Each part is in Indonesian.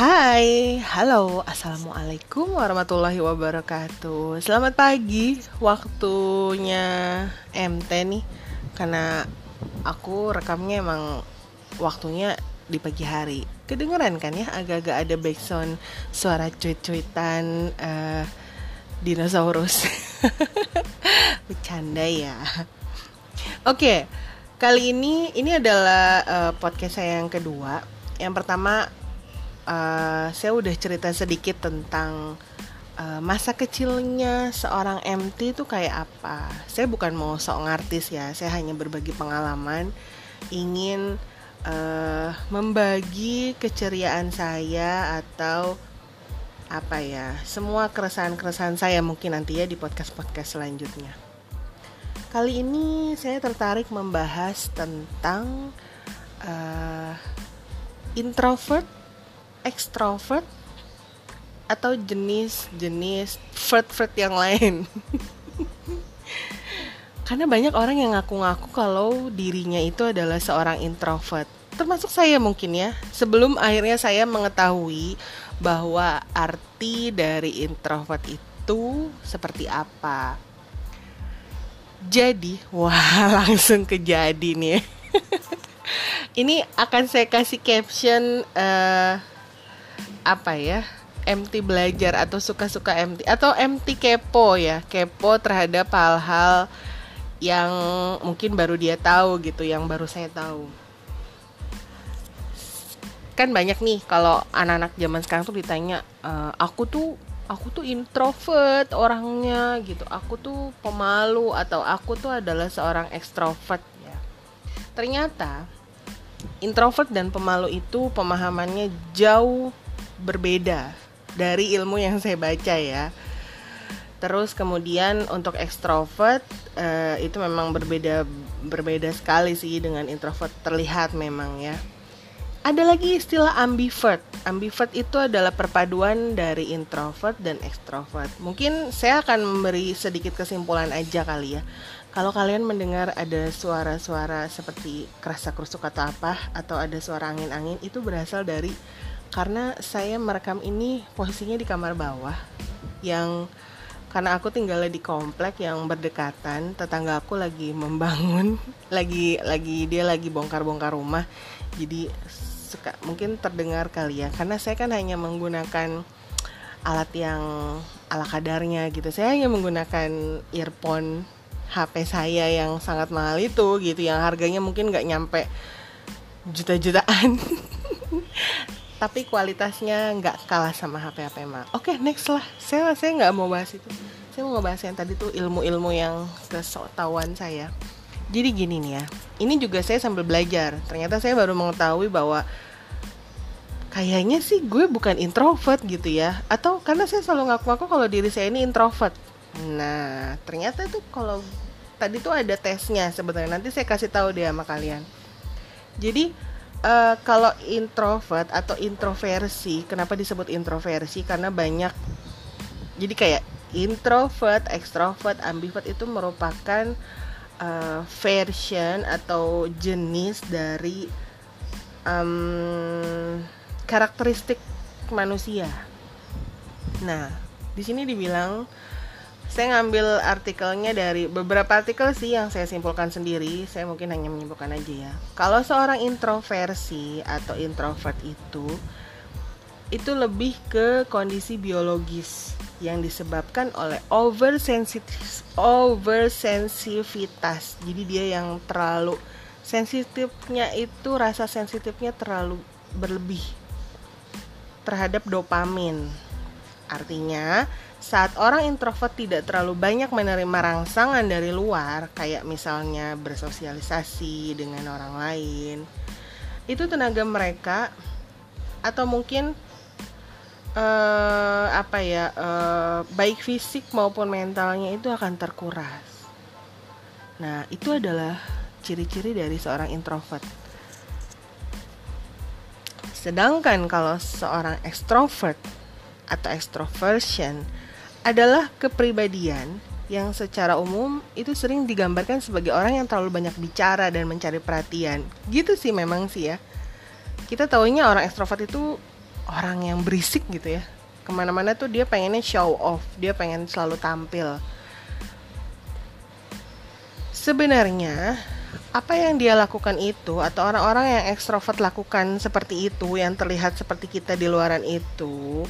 Hai, halo, assalamualaikum warahmatullahi wabarakatuh. Selamat pagi, waktunya MT nih, karena aku rekamnya emang waktunya di pagi hari. Kedengeran kan ya, agak-agak ada backsound suara cuit-cuitan uh, dinosaurus. Bercanda ya. Oke, kali ini ini adalah uh, podcast saya yang kedua. Yang pertama uh, saya udah cerita sedikit tentang uh, masa kecilnya seorang MT itu kayak apa. Saya bukan mau sok ngartis ya, saya hanya berbagi pengalaman, ingin uh, membagi keceriaan saya atau apa ya, semua keresahan-keresahan saya mungkin nanti ya di podcast-podcast selanjutnya. Kali ini saya tertarik membahas tentang uh, introvert ekstrovert atau jenis-jenis flirt-flirt yang lain. Karena banyak orang yang ngaku-ngaku kalau dirinya itu adalah seorang introvert. Termasuk saya mungkin ya. Sebelum akhirnya saya mengetahui bahwa arti dari introvert itu seperti apa. Jadi, wah langsung kejadi nih. Ini akan saya kasih caption uh, apa ya MT belajar atau suka-suka MT atau MT kepo ya kepo terhadap hal-hal yang mungkin baru dia tahu gitu yang baru saya tahu. Kan banyak nih kalau anak-anak zaman sekarang tuh ditanya e, aku tuh aku tuh introvert orangnya gitu. Aku tuh pemalu atau aku tuh adalah seorang ekstrovert ya. Ternyata introvert dan pemalu itu pemahamannya jauh berbeda dari ilmu yang saya baca ya. Terus kemudian untuk ekstrovert uh, itu memang berbeda berbeda sekali sih dengan introvert terlihat memang ya. Ada lagi istilah ambivert. Ambivert itu adalah perpaduan dari introvert dan ekstrovert. Mungkin saya akan memberi sedikit kesimpulan aja kali ya. Kalau kalian mendengar ada suara-suara seperti kerasa kerusuk atau apa atau ada suara angin-angin itu berasal dari karena saya merekam ini posisinya di kamar bawah yang karena aku tinggalnya di komplek yang berdekatan tetangga aku lagi membangun lagi lagi dia lagi bongkar-bongkar rumah. Jadi suka mungkin terdengar kali ya. Karena saya kan hanya menggunakan alat yang ala kadarnya gitu. Saya hanya menggunakan earphone HP saya yang sangat mahal itu gitu yang harganya mungkin nggak nyampe juta-jutaan tapi kualitasnya nggak kalah sama HP HP mah. Oke, okay, next lah. Saya saya nggak mau bahas itu. Saya mau ngebahas yang tadi tuh ilmu-ilmu yang kesotawan saya. Jadi gini nih ya. Ini juga saya sambil belajar. Ternyata saya baru mengetahui bahwa kayaknya sih gue bukan introvert gitu ya. Atau karena saya selalu ngaku-ngaku kalau diri saya ini introvert. Nah, ternyata itu kalau tadi tuh ada tesnya sebenarnya. Nanti saya kasih tahu deh sama kalian. Jadi uh, kalau introvert atau introversi, kenapa disebut introversi? Karena banyak jadi kayak introvert, extrovert, ambivert itu merupakan uh, version atau jenis dari um, karakteristik manusia. Nah, di sini dibilang saya ngambil artikelnya dari beberapa artikel sih yang saya simpulkan sendiri. Saya mungkin hanya menyimpulkan aja ya. Kalau seorang introversi atau introvert itu itu lebih ke kondisi biologis yang disebabkan oleh oversensitif oversensitivitas. Jadi dia yang terlalu sensitifnya itu rasa sensitifnya terlalu berlebih terhadap dopamin. Artinya saat orang introvert tidak terlalu banyak menerima rangsangan dari luar, kayak misalnya bersosialisasi dengan orang lain, itu tenaga mereka atau mungkin uh, apa ya, uh, baik fisik maupun mentalnya itu akan terkuras. Nah, itu adalah ciri-ciri dari seorang introvert. Sedangkan kalau seorang extrovert atau extroversion adalah kepribadian yang secara umum itu sering digambarkan sebagai orang yang terlalu banyak bicara dan mencari perhatian. Gitu sih memang sih ya. Kita taunya orang ekstrovert itu orang yang berisik gitu ya ke mana-mana tuh dia pengennya show off dia pengen selalu tampil sebenarnya apa yang dia lakukan itu atau orang-orang yang ekstrovert lakukan seperti itu yang terlihat seperti kita di luaran itu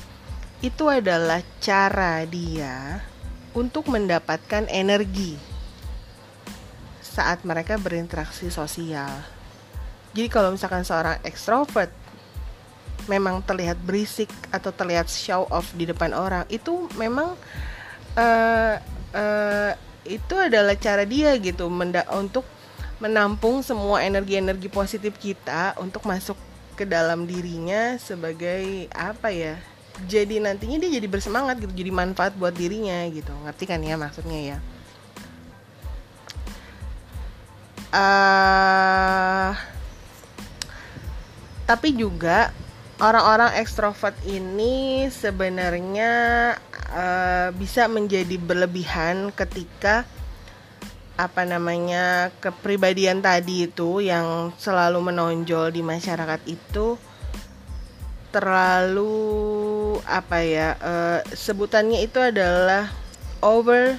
itu adalah cara dia untuk mendapatkan energi saat mereka berinteraksi sosial. Jadi kalau misalkan seorang ekstrovert memang terlihat berisik atau terlihat show off di depan orang, itu memang uh, uh, itu adalah cara dia gitu menda untuk menampung semua energi-energi positif kita untuk masuk ke dalam dirinya sebagai apa ya? Jadi nantinya dia jadi bersemangat gitu, jadi manfaat buat dirinya gitu. Ngerti kan ya maksudnya ya? uh, tapi juga orang-orang ekstrovert ini sebenarnya uh, bisa menjadi berlebihan ketika apa namanya kepribadian tadi itu yang selalu menonjol di masyarakat itu terlalu apa ya uh, sebutannya itu adalah over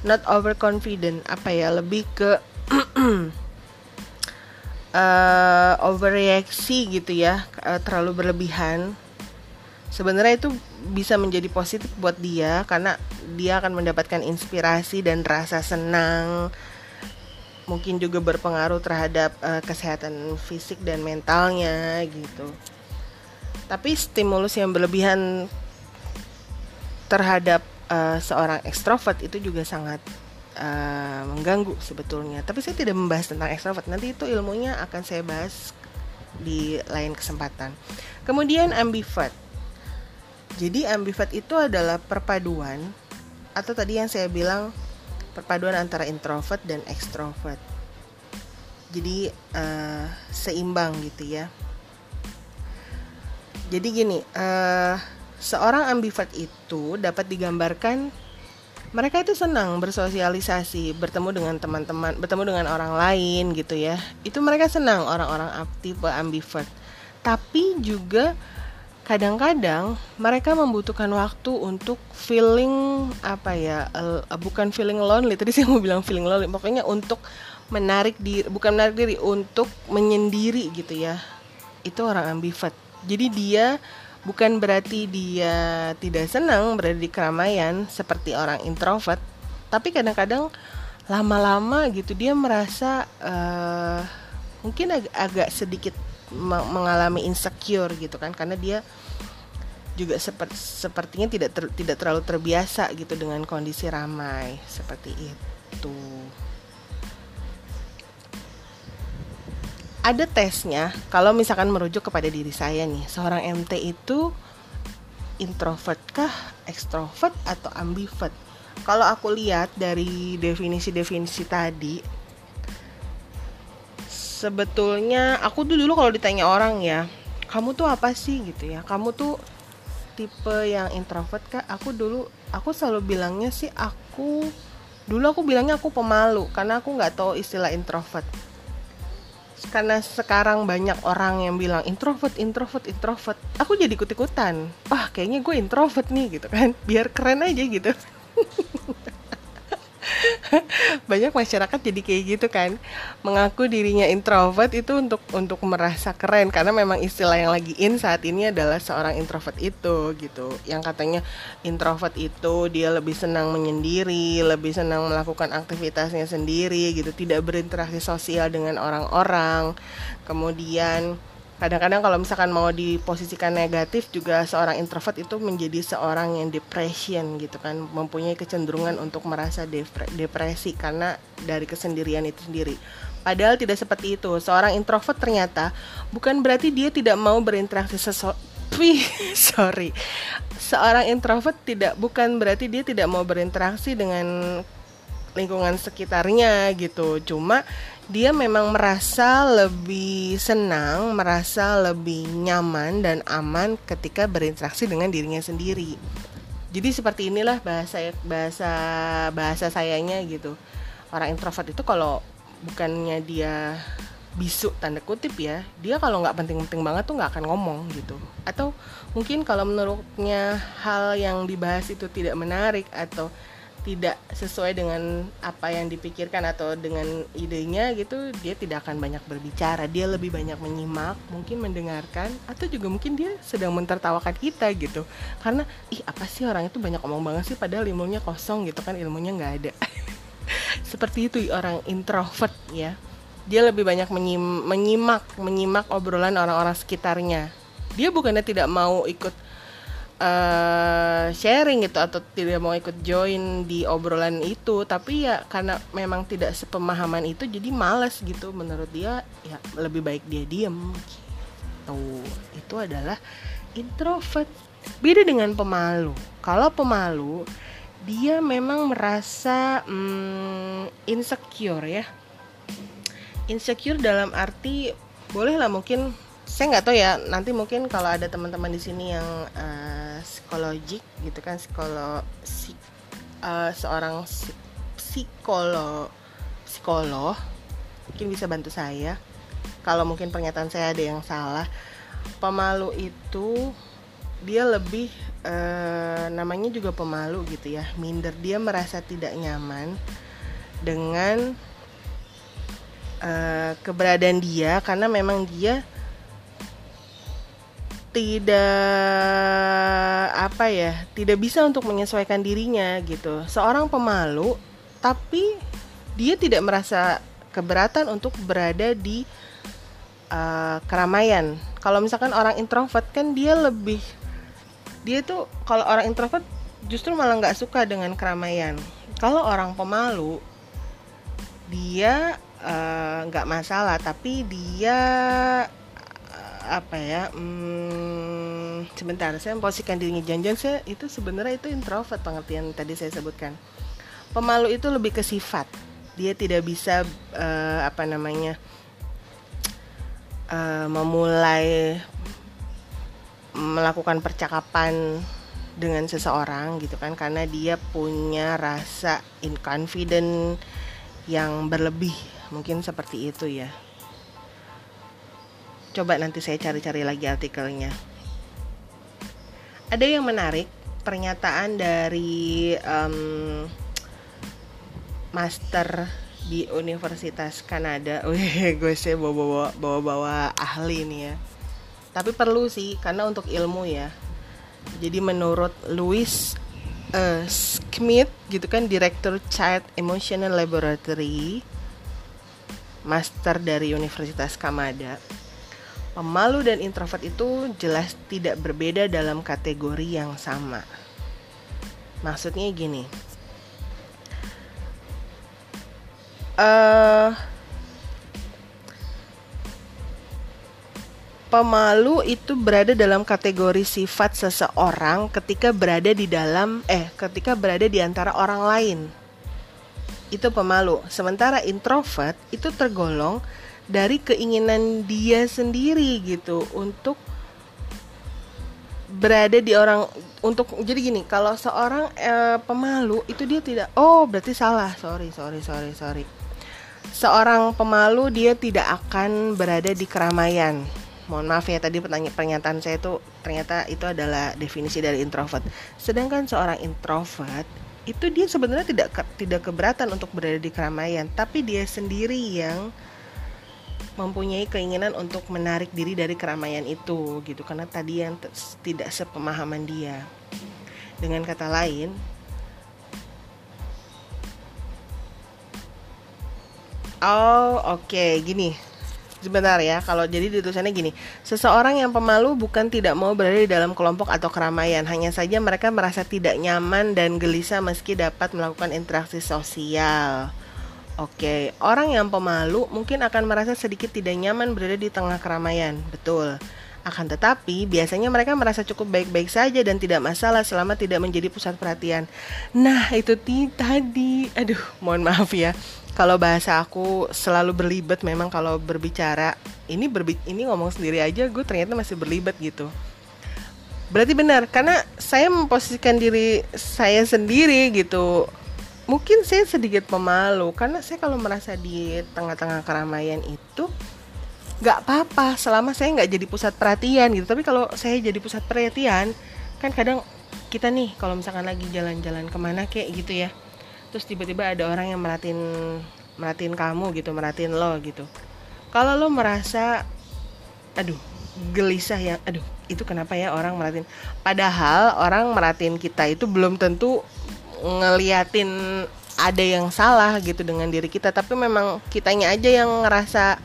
not overconfident apa ya lebih ke uh, overreaksi gitu ya uh, terlalu berlebihan. Sebenarnya itu bisa menjadi positif buat dia karena dia akan mendapatkan inspirasi dan rasa senang mungkin juga berpengaruh terhadap uh, kesehatan fisik dan mentalnya gitu tapi stimulus yang berlebihan terhadap uh, seorang ekstrovert itu juga sangat uh, mengganggu sebetulnya. Tapi saya tidak membahas tentang extrovert. Nanti itu ilmunya akan saya bahas di lain kesempatan. Kemudian ambivert. Jadi ambivert itu adalah perpaduan atau tadi yang saya bilang perpaduan antara introvert dan extrovert. Jadi uh, seimbang gitu ya. Jadi gini, uh, seorang ambivert itu dapat digambarkan mereka itu senang bersosialisasi, bertemu dengan teman-teman, bertemu dengan orang lain gitu ya. Itu mereka senang orang-orang aktif ambivert. Tapi juga kadang-kadang mereka membutuhkan waktu untuk feeling apa ya, uh, bukan feeling lonely. Tadi saya mau bilang feeling lonely, pokoknya untuk menarik diri, bukan menarik diri, untuk menyendiri gitu ya. Itu orang ambivert. Jadi dia bukan berarti dia tidak senang berada di keramaian seperti orang introvert tapi kadang-kadang lama-lama gitu dia merasa uh, mungkin ag agak sedikit mengalami insecure gitu kan karena dia juga seperti sepertinya tidak ter tidak terlalu terbiasa gitu dengan kondisi ramai seperti itu. Ada tesnya kalau misalkan merujuk kepada diri saya nih seorang MT itu introvert kah extrovert atau ambivert? Kalau aku lihat dari definisi-definisi tadi sebetulnya aku tuh dulu kalau ditanya orang ya kamu tuh apa sih? gitu ya. Kamu tuh tipe yang introvert kah? Aku dulu aku selalu bilangnya sih aku dulu aku bilangnya aku pemalu karena aku nggak tahu istilah introvert karena sekarang banyak orang yang bilang introvert, introvert, introvert. Aku jadi ikut-ikutan. Wah, kayaknya gue introvert nih gitu kan. Biar keren aja gitu. banyak masyarakat jadi kayak gitu kan. Mengaku dirinya introvert itu untuk untuk merasa keren. Karena memang istilah yang lagi in saat ini adalah seorang introvert itu gitu. Yang katanya introvert itu dia lebih senang menyendiri lebih senang melakukan aktivitasnya sendiri gitu. Tidak berinteraksi sosial dengan orang-orang. Kemudian kadang-kadang kalau misalkan mau diposisikan negatif juga seorang introvert itu menjadi seorang yang depression gitu kan. Mempunyai kecenderungan untuk merasa depresi karena dari kesendirian itu sendiri. Padahal tidak seperti itu. Seorang introvert ternyata bukan berarti dia tidak mau berinteraksi sesuatu sorry. Seorang introvert tidak bukan berarti dia tidak mau berinteraksi dengan lingkungan sekitarnya gitu. Cuma dia memang merasa lebih senang, merasa lebih nyaman dan aman ketika berinteraksi dengan dirinya sendiri. Jadi seperti inilah bahasa bahasa bahasa sayanya gitu. Orang introvert itu kalau bukannya dia bisu tanda kutip ya dia kalau nggak penting-penting banget tuh nggak akan ngomong gitu atau mungkin kalau menurutnya hal yang dibahas itu tidak menarik atau tidak sesuai dengan apa yang dipikirkan atau dengan idenya gitu dia tidak akan banyak berbicara. Dia lebih banyak menyimak mungkin mendengarkan atau juga mungkin dia sedang mentertawakan kita gitu. Karena ih apa sih orang itu banyak omong banget sih padahal ilmunya kosong gitu kan ilmunya nggak ada. Seperti itu orang introvert ya. Dia lebih banyak menyim menyimak menyimak obrolan orang-orang sekitarnya. Dia bukannya tidak mau ikut uh, sharing gitu atau tidak mau ikut join di obrolan itu. Tapi ya karena memang tidak sepemahaman itu jadi males gitu. Menurut dia ya lebih baik dia diem. Gitu. Itu adalah introvert. Beda dengan pemalu. Kalau pemalu dia memang merasa hmm, insecure ya. Insecure dalam arti boleh lah mungkin saya nggak tahu ya nanti mungkin kalau ada teman-teman di sini yang uh, psikologik gitu kan psikolog si, uh, seorang si, psikolog psikolog mungkin bisa bantu saya. Kalau mungkin pernyataan saya ada yang salah. Pemalu itu dia lebih uh, namanya juga pemalu gitu ya minder. Dia merasa tidak nyaman dengan uh, keberadaan dia karena memang dia tidak apa ya tidak bisa untuk menyesuaikan dirinya gitu. Seorang pemalu tapi dia tidak merasa keberatan untuk berada di uh, keramaian. Kalau misalkan orang introvert kan dia lebih dia tuh kalau orang introvert justru malah nggak suka dengan keramaian. Kalau orang pemalu dia eh, nggak uh, masalah tapi dia apa ya hmm, sebentar saya memposisikan dirinya janjian saya itu sebenarnya itu introvert pengertian tadi saya sebutkan. Pemalu itu lebih ke sifat. Dia tidak bisa uh, apa namanya uh, memulai melakukan percakapan dengan seseorang gitu kan karena dia punya rasa inconfident yang berlebih mungkin seperti itu ya Coba nanti saya cari-cari lagi artikelnya. Ada yang menarik pernyataan dari um, master di Universitas Kanada. Wih, gue sih bawa-bawa ahli nih ya. Tapi perlu sih karena untuk ilmu ya. Jadi menurut Louis uh, Smith gitu kan direktur Child Emotional Laboratory master dari Universitas Kamada Pemalu dan introvert itu jelas tidak berbeda dalam kategori yang sama. Maksudnya gini. Uh, pemalu itu berada dalam kategori sifat seseorang ketika berada di dalam eh ketika berada di antara orang lain. Itu pemalu. Sementara introvert itu tergolong dari keinginan dia sendiri gitu untuk berada di orang untuk jadi gini kalau seorang eh, pemalu itu dia tidak oh berarti salah sorry sorry sorry sorry. Seorang pemalu dia tidak akan berada di keramaian. Mohon maaf ya tadi pertanyaan pernyataan saya itu ternyata itu adalah definisi dari introvert. Sedangkan seorang introvert itu dia sebenarnya tidak tidak keberatan untuk berada di keramaian. Tapi dia sendiri yang mempunyai keinginan untuk menarik diri dari keramaian itu gitu. Karena tadi yang tidak sepemahaman dia. Dengan kata lain oh oke okay. gini. Sebentar ya kalau jadi di tulisannya gini. Seseorang yang pemalu bukan tidak mau berada di dalam kelompok atau keramaian. Hanya saja mereka merasa tidak nyaman dan gelisah meski dapat melakukan interaksi sosial Oke, orang yang pemalu mungkin akan merasa sedikit tidak nyaman berada di tengah keramaian. Betul. Akan tetapi, biasanya mereka merasa cukup baik-baik saja dan tidak masalah selama tidak menjadi pusat perhatian. Nah, itu tadi. Aduh, mohon maaf ya. Kalau bahasa aku selalu berlibat memang kalau berbicara. Ini berbi ini ngomong sendiri aja gue ternyata masih berlibat gitu. Berarti benar karena saya memposisikan diri saya sendiri gitu mungkin saya sedikit pemalu karena saya kalau merasa di tengah-tengah keramaian itu nggak apa-apa selama saya nggak jadi pusat perhatian gitu. Tapi kalau saya jadi pusat perhatian kan kadang kita nih kalau misalkan lagi jalan-jalan ke mana kayak gitu ya terus tiba-tiba ada orang yang merhatiin merhatiin kamu gitu merhatiin lo gitu. Kalau lo merasa aduh gelisah ya aduh itu kenapa ya orang merhatiin? Padahal orang merhatiin kita itu belum tentu ngeliatin ada yang salah gitu dengan diri kita tapi memang kitanya aja yang ngerasa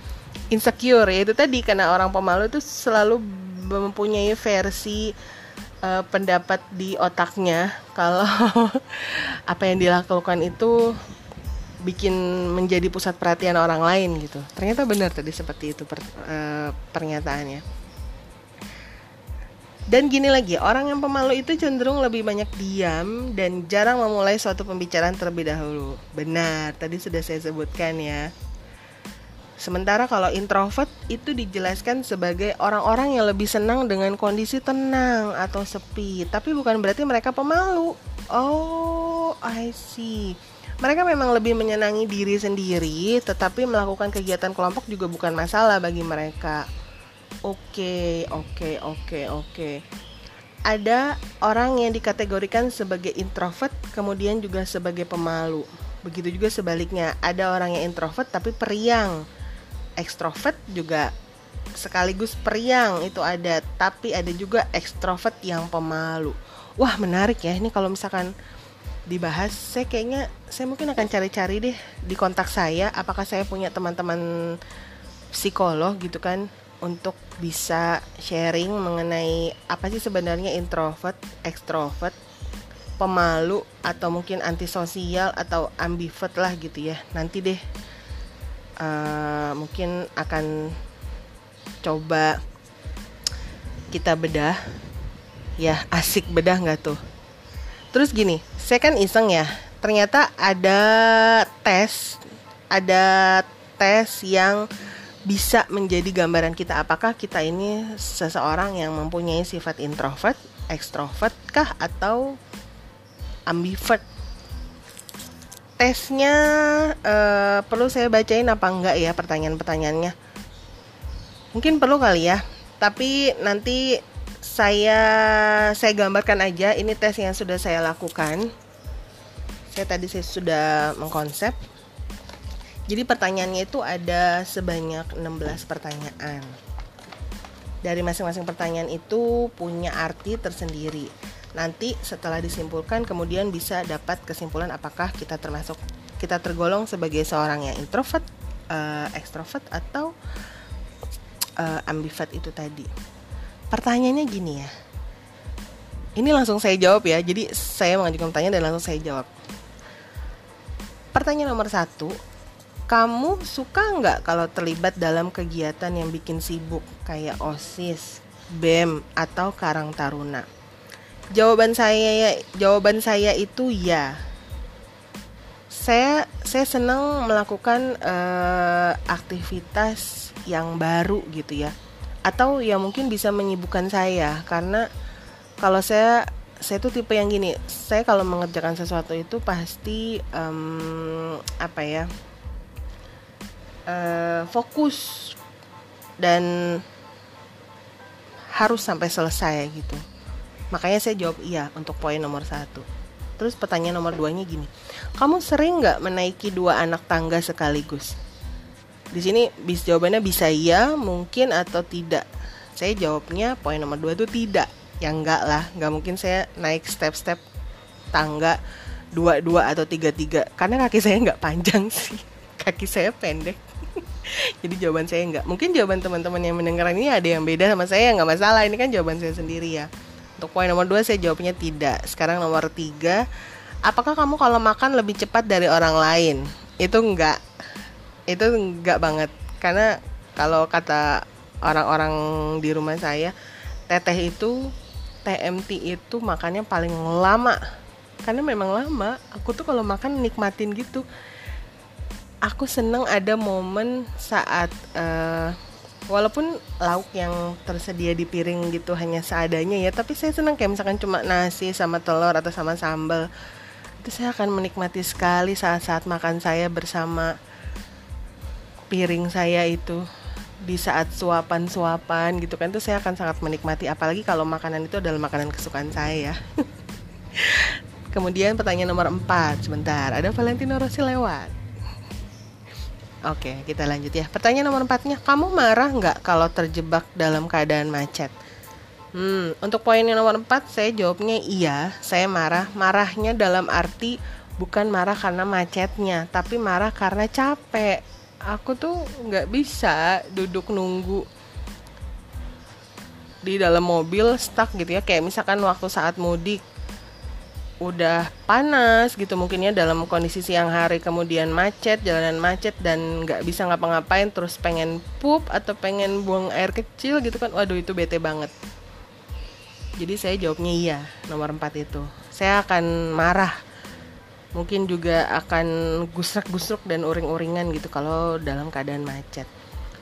insecure ya itu tadi karena orang pemalu itu selalu mempunyai versi uh, pendapat di otaknya kalau apa yang dilakukan itu bikin menjadi pusat perhatian orang lain gitu. Ternyata benar tadi seperti itu per, uh, pernyataannya. Dan gini lagi, orang yang pemalu itu cenderung lebih banyak diam dan jarang memulai suatu pembicaraan terlebih dahulu. Benar, tadi sudah saya sebutkan ya. Sementara kalau introvert itu dijelaskan sebagai orang-orang yang lebih senang dengan kondisi tenang atau sepi, tapi bukan berarti mereka pemalu. Oh, I see. Mereka memang lebih menyenangi diri sendiri, tetapi melakukan kegiatan kelompok juga bukan masalah bagi mereka. Oke, oke, oke, oke. Ada orang yang dikategorikan sebagai introvert, kemudian juga sebagai pemalu. Begitu juga sebaliknya, ada orang yang introvert tapi periang. Ekstrovert juga sekaligus periang itu ada, tapi ada juga ekstrovert yang pemalu. Wah, menarik ya. Ini kalau misalkan dibahas, saya kayaknya saya mungkin akan cari-cari deh di kontak saya apakah saya punya teman-teman psikolog gitu kan untuk bisa sharing mengenai apa sih sebenarnya introvert, extrovert, pemalu atau mungkin antisosial atau ambivert lah gitu ya. Nanti deh uh, mungkin akan coba kita bedah. Ya asik bedah nggak tuh? Terus gini saya kan iseng ya. Ternyata ada tes ada tes yang bisa menjadi gambaran kita apakah kita ini seseorang yang mempunyai sifat introvert, extrovert kah atau ambivert. Tesnya uh, perlu saya bacain apa enggak ya pertanyaan-pertanyaannya? Mungkin perlu kali ya. Tapi nanti saya saya gambarkan aja ini tes yang sudah saya lakukan. Saya tadi saya sudah mengkonsep jadi pertanyaannya itu ada sebanyak 16 pertanyaan. Dari masing-masing pertanyaan itu punya arti tersendiri. Nanti setelah disimpulkan kemudian bisa dapat kesimpulan apakah kita termasuk kita tergolong sebagai seorang yang introvert, uh, extrovert atau uh, ambivert itu tadi. Pertanyaannya gini ya. Ini langsung saya jawab ya. Jadi saya mengajukan pertanyaan dan langsung saya jawab. Pertanyaan nomor satu, kamu suka nggak kalau terlibat dalam kegiatan yang bikin sibuk kayak OSIS, BEM atau Karang Taruna? Jawaban saya jawaban saya itu ya. Saya saya senang melakukan uh, aktivitas yang baru gitu ya. Atau yang mungkin bisa menyibukkan saya karena kalau saya saya tuh tipe yang gini, saya kalau mengerjakan sesuatu itu pasti um, apa ya? Uh, fokus dan harus sampai selesai gitu. Makanya saya jawab iya untuk poin nomor satu. Terus pertanyaan nomor duanya gini kamu sering nggak menaiki dua anak tangga sekaligus? Di sini bis jawabannya bisa iya mungkin atau tidak. Saya jawabnya poin nomor dua itu tidak. Ya enggak lah nggak mungkin saya naik step-step tangga dua dua atau tiga tiga karena kaki saya nggak panjang sih. Kaki saya pendek jadi jawaban saya enggak mungkin jawaban teman-teman yang mendengar ini ada yang beda sama saya nggak masalah. Ini kan jawaban saya sendiri ya. Untuk poin nomor dua saya jawabnya tidak. Sekarang nomor tiga apakah kamu kalau makan lebih cepat dari orang lain? Itu enggak itu enggak banget. Karena kalau kata orang-orang di rumah saya teteh itu TMT itu makannya paling lama. Karena memang lama. Aku tuh kalau makan nikmatin gitu aku seneng ada momen saat uh, walaupun lauk yang tersedia di piring gitu hanya seadanya ya tapi saya senang kayak misalkan cuma nasi sama telur atau sama sambal itu saya akan menikmati sekali saat-saat makan saya bersama piring saya itu. Di saat suapan-suapan gitu kan itu saya akan sangat menikmati apalagi kalau makanan itu adalah makanan kesukaan saya Kemudian pertanyaan nomor 4 Sebentar, ada Valentino Rossi lewat Oke, kita lanjut ya. Pertanyaan nomor 4 Kamu marah nggak kalau terjebak dalam keadaan macet? Hmm, untuk poin yang nomor 4 Saya jawabnya iya Saya marah. Marahnya dalam arti Bukan marah karena macetnya Tapi marah karena capek. Aku tuh nggak bisa duduk nunggu di dalam mobil stuck gitu ya. Kayak misalkan waktu saat mudik udah panas gitu mungkin ya dalam kondisi siang hari kemudian macet jalanan macet dan nggak bisa ngapa-ngapain terus pengen pup atau pengen buang air kecil gitu kan waduh itu bete banget. Jadi saya jawabnya iya nomor 4 itu. Saya akan marah mungkin juga akan gusrak-gusruk dan uring-uringan gitu kalau dalam keadaan macet.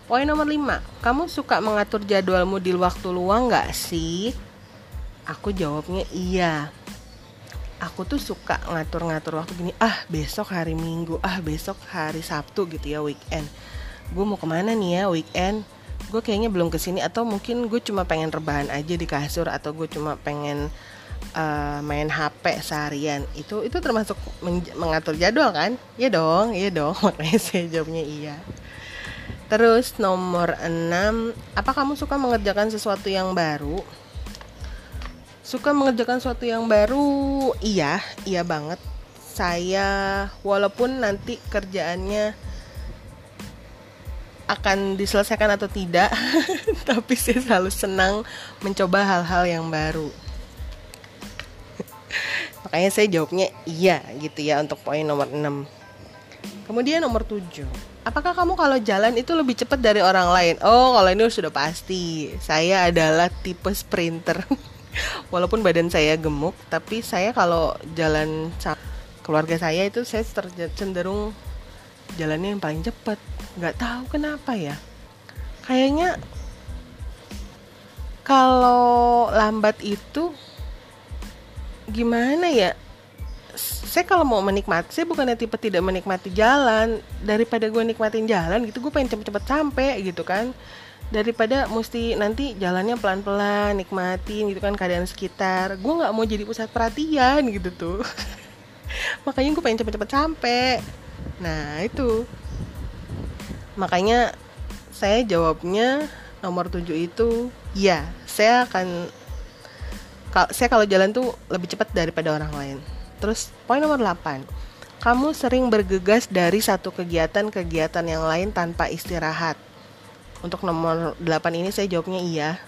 Poin nomor 5 kamu suka mengatur jadwalmu di waktu luang nggak sih? Aku jawabnya iya aku tuh suka ngatur-ngatur waktu gini ah besok hari minggu ah besok hari sabtu gitu ya weekend. Gue mau ke mana nih ya weekend? Gue kayaknya belum ke sini atau mungkin gue cuma pengen rebahan aja di kasur atau gue cuma pengen uh, main HP seharian. Itu itu termasuk mengatur jadwal kan? Iya dong iya dong makanya saya jawabnya iya. Terus nomor 6 apa kamu suka mengerjakan sesuatu yang baru Suka mengerjakan sesuatu yang baru? Iya, iya banget. Saya walaupun nanti kerjaannya akan diselesaikan atau tidak, tapi saya selalu senang mencoba hal-hal yang baru. Makanya saya jawabnya iya gitu ya untuk poin nomor 6. Kemudian nomor 7. Apakah kamu kalau jalan itu lebih cepat dari orang lain? Oh, kalau ini sudah pasti. Saya adalah tipe sprinter. walaupun badan saya gemuk tapi saya kalau jalan keluarga saya itu saya cenderung jalannya yang paling cepat. Nggak tahu kenapa ya. Kayaknya kalau lambat itu gimana ya? Saya kalau mau menikmati saya bukannya tipe tidak menikmati jalan. Daripada gue nikmatin jalan gitu gue pengen cepet-cepet sampai gitu kan daripada mesti nanti jalannya pelan-pelan nikmatin gitu kan keadaan sekitar. Gue nggak mau jadi pusat perhatian gitu tuh. Makanya gue pengen cepet-cepet sampai nah itu. Makanya saya jawabnya nomor 7 itu ya saya akan saya kalau jalan tuh lebih cepat daripada orang lain. Terus poin nomor 8 kamu sering bergegas dari satu kegiatan-kegiatan yang lain tanpa istirahat untuk nomor 8 ini saya jawabnya iya.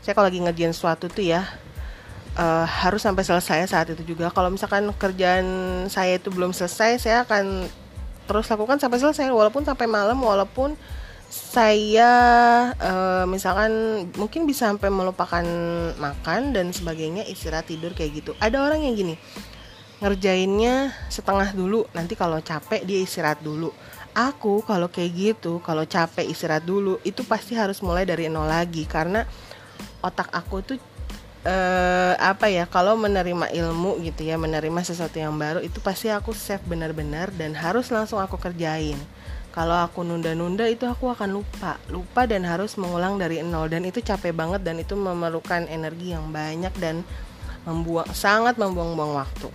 Saya kalau lagi ngerjain sesuatu tuh ya uh, harus sampai selesai saat itu juga. Kalau misalkan kerjaan saya itu belum selesai saya akan terus lakukan sampai selesai. Walaupun sampai malam walaupun saya uh, misalkan mungkin bisa sampai melupakan makan dan sebagainya istirahat tidur kayak gitu. Ada orang yang gini ngerjainnya setengah dulu. Nanti kalau capek dia istirahat dulu aku kalau kayak gitu kalau capek istirahat dulu itu pasti harus mulai dari nol lagi. Karena otak aku tuh eh, apa ya kalau menerima ilmu gitu ya menerima sesuatu yang baru itu pasti aku save benar-benar dan harus langsung aku kerjain. Kalau aku nunda-nunda itu aku akan lupa. Lupa dan harus mengulang dari nol. Dan itu capek banget dan itu memerlukan energi yang banyak dan membuang sangat membuang-buang waktu.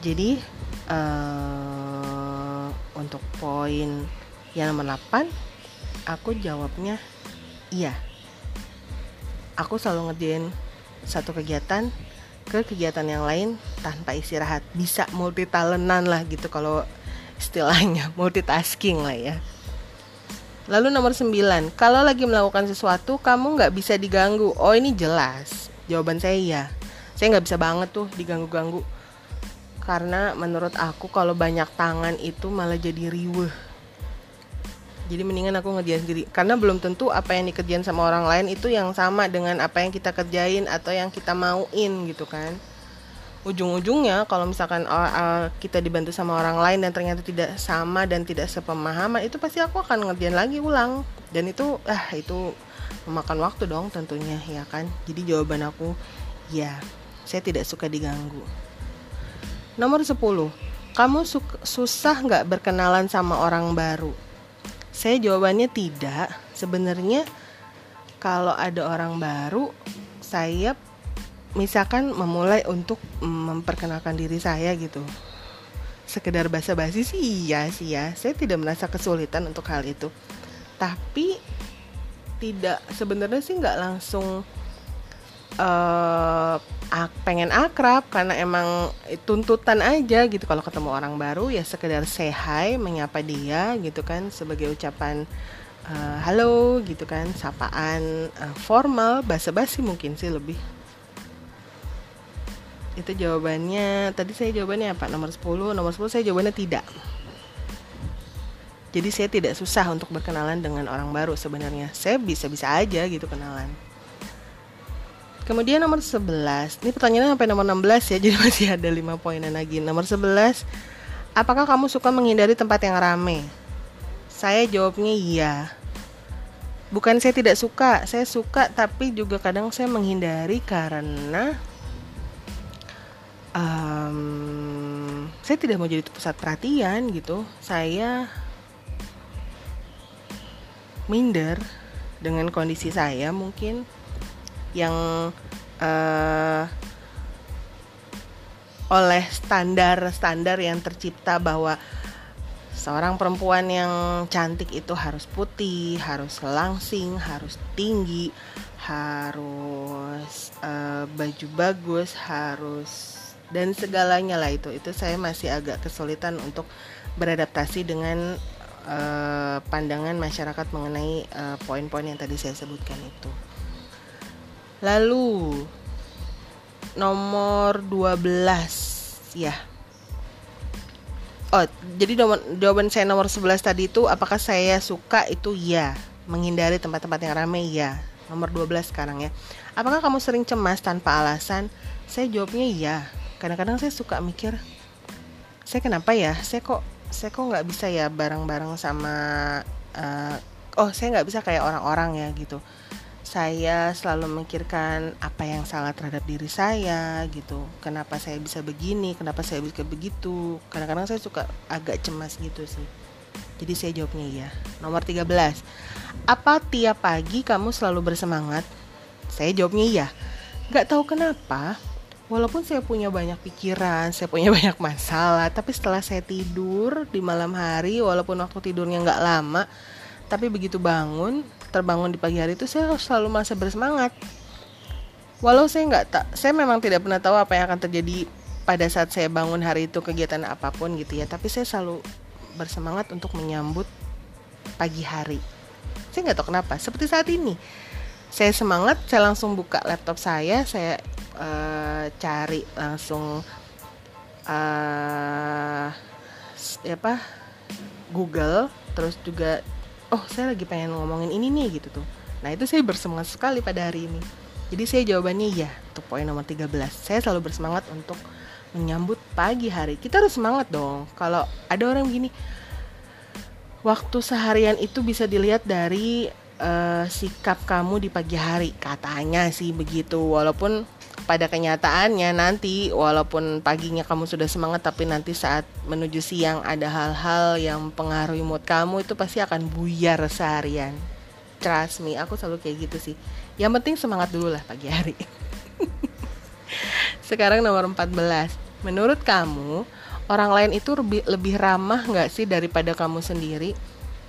Jadi uh, untuk poin yang nomor 8 aku jawabnya iya. Aku selalu ngerjain satu kegiatan ke kegiatan yang lain tanpa istirahat. Bisa multi talentan lah gitu kalau istilahnya multitasking lah ya. Lalu nomor 9 kalau lagi melakukan sesuatu kamu nggak bisa diganggu. Oh ini jelas. Jawaban saya iya. Saya nggak bisa banget tuh diganggu-ganggu karena menurut aku kalau banyak tangan itu malah jadi riweh. Jadi mendingan aku ngerjain sendiri. Karena belum tentu apa yang dikerjain sama orang lain itu yang sama dengan apa yang kita kerjain atau yang kita mauin gitu kan. Ujung-ujungnya kalau misalkan uh, kita dibantu sama orang lain dan ternyata tidak sama dan tidak sepemahaman itu pasti aku akan ngerjain lagi ulang. Dan itu ah itu memakan waktu dong tentunya ya kan? Jadi jawaban aku ya saya tidak suka diganggu Nomor 10. Kamu susah nggak berkenalan sama orang baru? saya jawabannya tidak sebenarnya kalau ada orang baru saya misalkan memulai untuk memperkenalkan diri saya gitu sekedar basa-basi sih iya sih ya saya tidak merasa kesulitan untuk hal itu tapi tidak sebenarnya sih nggak langsung uh, pengen akrab karena emang tuntutan aja gitu. Kalau ketemu orang baru ya sekedar say hi menyapa dia gitu kan sebagai ucapan uh, halo gitu kan sapaan uh, formal basa-basi mungkin sih lebih. Itu jawabannya. Tadi saya jawabannya apa? Nomor 10 nomor 10 saya jawabannya tidak. Jadi saya tidak susah untuk berkenalan dengan orang baru sebenarnya. Saya bisa-bisa aja gitu kenalan kemudian nomor 11 ini pertanyaannya sampai nomor 16 ya jadi masih ada 5 poinan lagi. Nomor 11 apakah kamu suka menghindari tempat yang rame? Saya jawabnya iya. Bukan saya tidak suka saya suka tapi juga kadang saya menghindari karena um, saya tidak mau jadi pusat perhatian gitu. Saya minder dengan kondisi saya mungkin yang uh, oleh standar-standar yang tercipta bahwa seorang perempuan yang cantik itu harus putih, harus langsing, harus tinggi, harus uh, baju bagus, harus dan segalanya lah itu itu saya masih agak kesulitan untuk beradaptasi dengan uh, pandangan masyarakat mengenai uh, poin-poin yang tadi saya sebutkan itu. Lalu nomor 12 ya. Oh, jadi jawaban saya nomor 11 tadi itu apakah saya suka itu ya, menghindari tempat-tempat yang ramai ya. Nomor 12 sekarang ya. Apakah kamu sering cemas tanpa alasan? Saya jawabnya iya kadang-kadang saya suka mikir saya kenapa ya saya kok saya kok nggak bisa ya bareng-bareng sama uh, oh saya nggak bisa kayak orang-orang ya gitu saya selalu memikirkan apa yang salah terhadap diri saya gitu. Kenapa saya bisa begini kenapa saya bisa begitu. Kadang-kadang saya suka agak cemas gitu sih. Jadi saya jawabnya iya. Nomor 13 apa tiap pagi kamu selalu bersemangat? Saya jawabnya iya. Nggak tahu kenapa walaupun saya punya banyak pikiran, saya punya banyak masalah, tapi setelah saya tidur di malam hari, walaupun waktu tidurnya nggak lama, tapi begitu bangun, terbangun di pagi hari itu saya selalu merasa bersemangat. Walau saya nggak tak, saya memang tidak pernah tahu apa yang akan terjadi pada saat saya bangun hari itu kegiatan apa pun gitu ya, tapi saya selalu bersemangat untuk menyambut pagi hari. Saya nggak tahu kenapa, seperti saat ini. Saya semangat, saya langsung buka laptop saya, saya uh, cari langsung uh, apa Google terus juga oh saya lagi pengen ngomongin ini nih gitu tuh. Nah itu saya bersemangat sekali pada hari ini. Jadi saya jawabannya iya untuk poin nomor 13 saya selalu bersemangat untuk menyambut pagi hari. Kita harus semangat dong. Kalau ada orang begini waktu seharian itu bisa dilihat dari uh, sikap kamu di pagi hari. Katanya sih begitu walaupun pada kenyataannya nanti walaupun paginya kamu sudah semangat tapi nanti saat menuju siang ada hal-hal yang pengaruhi mood kamu itu pasti akan buyar seharian. Trust me aku selalu kayak gitu sih. Yang penting semangat dulu lah pagi hari. Sekarang nomor 14 menurut kamu orang lain itu lebih, lebih ramah nggak sih daripada kamu sendiri?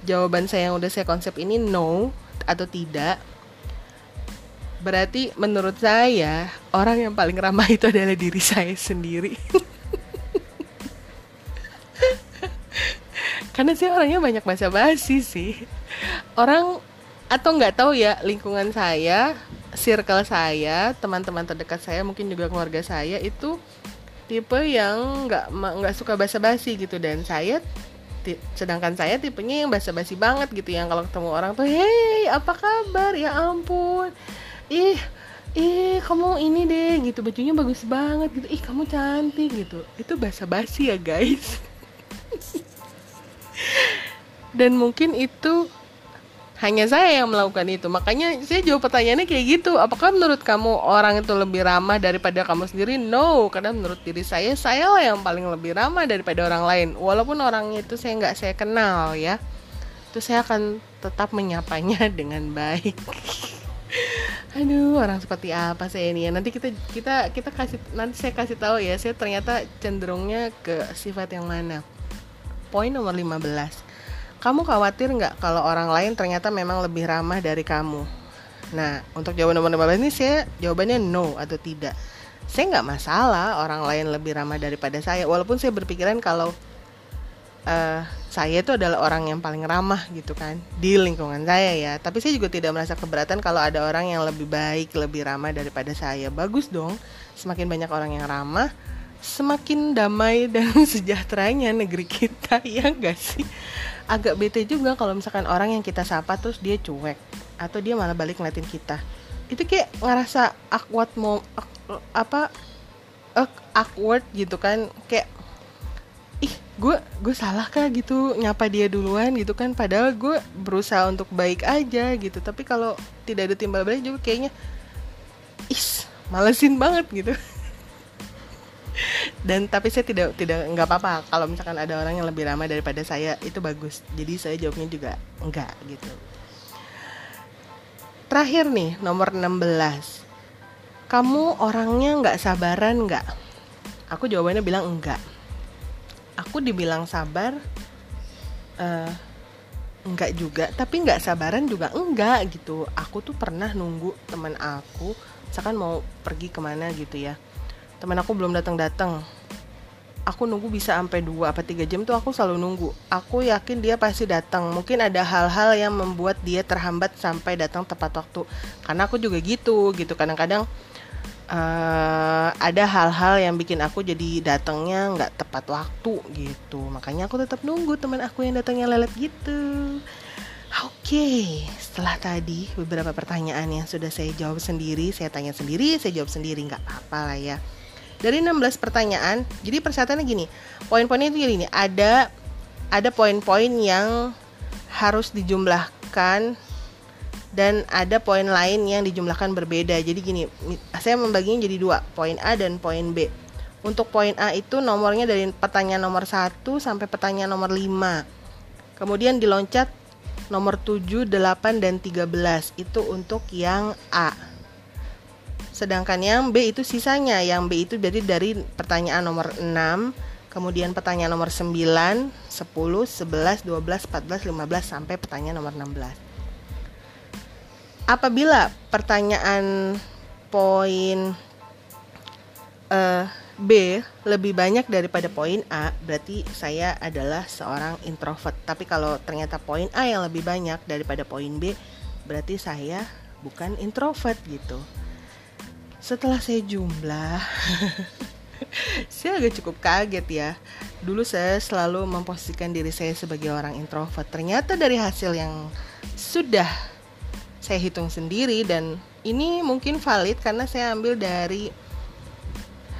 Jawaban saya yang udah saya konsep ini no atau tidak Berarti menurut saya orang yang paling ramah itu adalah diri saya sendiri. Karena saya orangnya banyak bahasa basi sih. Orang atau nggak tahu ya lingkungan saya, circle saya, teman-teman terdekat saya, mungkin juga keluarga saya itu tipe yang nggak nggak suka basa-basi gitu dan saya sedangkan saya tipenya yang basa-basi banget gitu yang kalau ketemu orang tuh hey apa kabar ya ampun ih ih kamu ini deh gitu. Bajunya bagus banget gitu. Ih kamu cantik gitu. Itu bahasa basi ya guys. Dan mungkin itu hanya saya yang melakukan itu. Makanya saya jawab pertanyaannya kayak gitu. Apakah menurut kamu orang itu lebih ramah daripada kamu sendiri? No karena menurut diri saya saya lah yang paling lebih ramah daripada orang lain. Walaupun orangnya itu saya nggak saya kenal ya. Itu saya akan tetap menyapanya dengan baik aduh orang seperti apa saya ini ya? Nanti kita kita kita kasih nanti saya kasih tahu ya saya ternyata cenderungnya ke sifat yang mana? Poin nomor 15 kamu khawatir nggak kalau orang lain ternyata memang lebih ramah dari kamu? Nah untuk jawaban nomor 15 ini saya jawabannya no atau tidak. Saya nggak masalah orang lain lebih ramah daripada saya walaupun saya berpikiran kalau uh, saya itu adalah orang yang paling ramah gitu kan di lingkungan saya ya. Tapi saya juga tidak merasa keberatan kalau ada orang yang lebih baik lebih ramah daripada saya. Bagus dong semakin banyak orang yang ramah semakin damai dan sejahteranya negeri kita ya gak sih? Agak bete juga kalau misalkan orang yang kita sapa terus dia cuek atau dia malah balik ngeliatin kita. Itu kayak ngerasa awkward mau apa awkward gitu kan kayak gue gue salah kah gitu nyapa dia duluan gitu kan padahal gue berusaha untuk baik aja gitu. Tapi kalau tidak ada timbal balik juga kayaknya is malesin banget gitu. Dan tapi saya tidak tidak nggak apa-apa. Kalau misalkan ada orang yang lebih ramah daripada saya itu bagus. Jadi saya jawabnya juga enggak gitu. Terakhir nih nomor 16 kamu orangnya nggak sabaran nggak? Aku jawabannya bilang enggak aku dibilang sabar uh, enggak juga tapi enggak sabaran juga enggak gitu aku tuh pernah nunggu teman aku misalkan mau pergi ke mana gitu ya teman aku belum datang datang aku nunggu bisa sampai dua apa tiga jam tuh aku selalu nunggu. Aku yakin dia pasti datang. Mungkin ada hal-hal yang membuat dia terhambat sampai datang tepat waktu. Karena aku juga gitu, gitu. Kadang-kadang uh, ada hal-hal yang bikin aku jadi datangnya nggak tepat waktu gitu. Makanya aku tetap nunggu teman aku yang datangnya lelet gitu. Oke okay. setelah tadi beberapa pertanyaan yang sudah saya jawab sendiri saya tanya sendiri saya jawab sendiri nggak apa-apa lah ya. Dari 16 pertanyaan jadi persyaratannya gini. Poin-poinnya itu gini ada ada poin-poin yang harus dijumlahkan dan ada poin lain yang dijumlahkan berbeda. Jadi gini, saya membaginya jadi dua, poin A dan poin B. Untuk poin A itu nomornya dari pertanyaan nomor 1 sampai pertanyaan nomor 5. Kemudian diloncat nomor 7, 8 dan 13 itu untuk yang A. Sedangkan yang B itu sisanya. Yang B itu berarti dari pertanyaan nomor 6, kemudian pertanyaan nomor 9, 10, 11, 12, 14, 15 sampai pertanyaan nomor 16 apabila pertanyaan poin uh, B lebih banyak daripada poin A, berarti saya adalah seorang introvert. Tapi kalau ternyata poin A yang lebih banyak daripada poin B, berarti saya bukan introvert gitu. Setelah saya jumlah, saya agak cukup kaget ya. Dulu saya selalu memposisikan diri saya sebagai orang introvert. Ternyata dari hasil yang sudah saya hitung sendiri dan ini mungkin valid karena saya ambil dari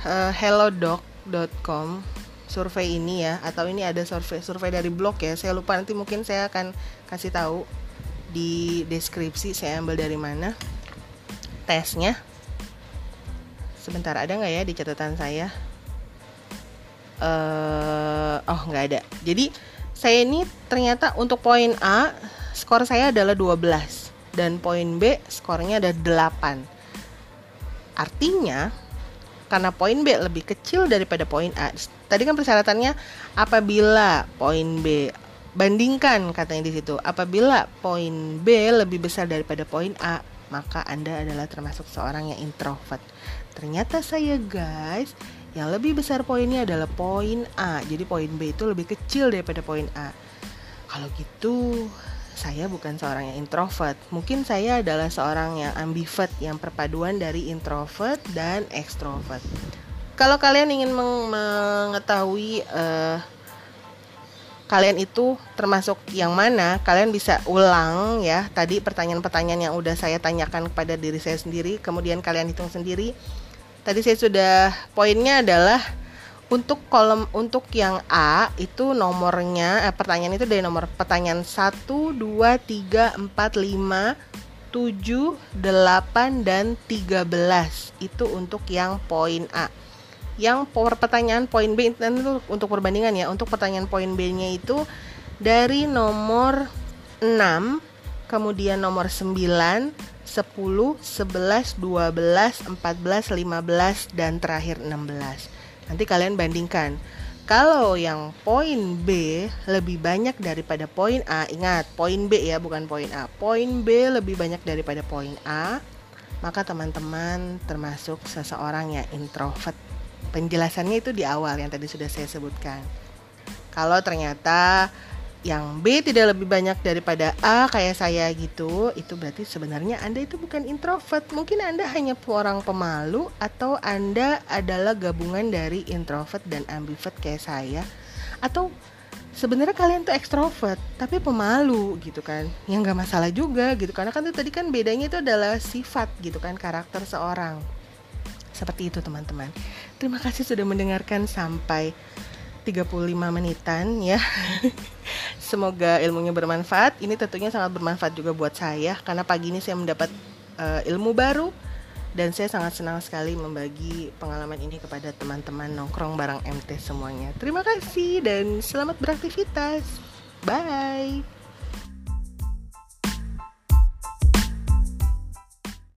uh, hellodoc.com survei ini ya atau ini ada survei survei dari blog ya. Saya lupa nanti mungkin saya akan kasih tahu di deskripsi saya ambil dari mana tesnya. Sebentar ada nggak ya di catatan saya? Uh, oh nggak ada. Jadi saya ini ternyata untuk poin A skor saya adalah 12 dan poin B skornya ada 8. Artinya karena poin B lebih kecil daripada poin A. Tadi kan persyaratannya apabila poin B bandingkan katanya di situ. Apabila poin B lebih besar daripada poin A, maka Anda adalah termasuk seorang yang introvert. Ternyata saya guys, yang lebih besar poinnya adalah poin A. Jadi poin B itu lebih kecil daripada poin A. Kalau gitu, saya bukan seorang yang introvert. Mungkin saya adalah seorang yang ambivert, yang perpaduan dari introvert dan extrovert. Kalau kalian ingin mengetahui uh, kalian itu termasuk yang mana, kalian bisa ulang ya. Tadi pertanyaan-pertanyaan yang udah saya tanyakan kepada diri saya sendiri, kemudian kalian hitung sendiri. Tadi saya sudah poinnya adalah untuk kolom untuk yang A itu nomornya eh, pertanyaan itu dari nomor pertanyaan 1 2 3 4 5 7 8 dan 13 itu untuk yang poin A. Yang power pertanyaan poin B itu untuk perbandingan ya. Untuk pertanyaan poin B-nya itu dari nomor 6, kemudian nomor 9, 10, 11, 12, 14, 15, dan terakhir 16. Nanti kalian bandingkan. Kalau yang poin B lebih banyak daripada poin A, ingat poin B ya bukan poin A. Poin B lebih banyak daripada poin A, maka teman-teman termasuk seseorang yang introvert. Penjelasannya itu di awal yang tadi sudah saya sebutkan. Kalau ternyata yang B tidak lebih banyak daripada A kayak saya gitu, itu berarti sebenarnya Anda itu bukan introvert. Mungkin Anda hanya orang pemalu atau Anda adalah gabungan dari introvert dan ambivert kayak saya. Atau sebenarnya kalian tuh ekstrovert tapi pemalu gitu kan. Yang nggak masalah juga gitu. Karena kan itu tadi kan bedanya itu adalah sifat gitu kan, karakter seorang. Seperti itu teman-teman. Terima kasih sudah mendengarkan sampai 35 menitan ya. Semoga ilmunya bermanfaat. Ini tentunya sangat bermanfaat juga buat saya karena pagi ini saya mendapat uh, ilmu baru dan saya sangat senang sekali membagi pengalaman ini kepada teman-teman nongkrong bareng MT semuanya. Terima kasih dan selamat beraktivitas. Bye.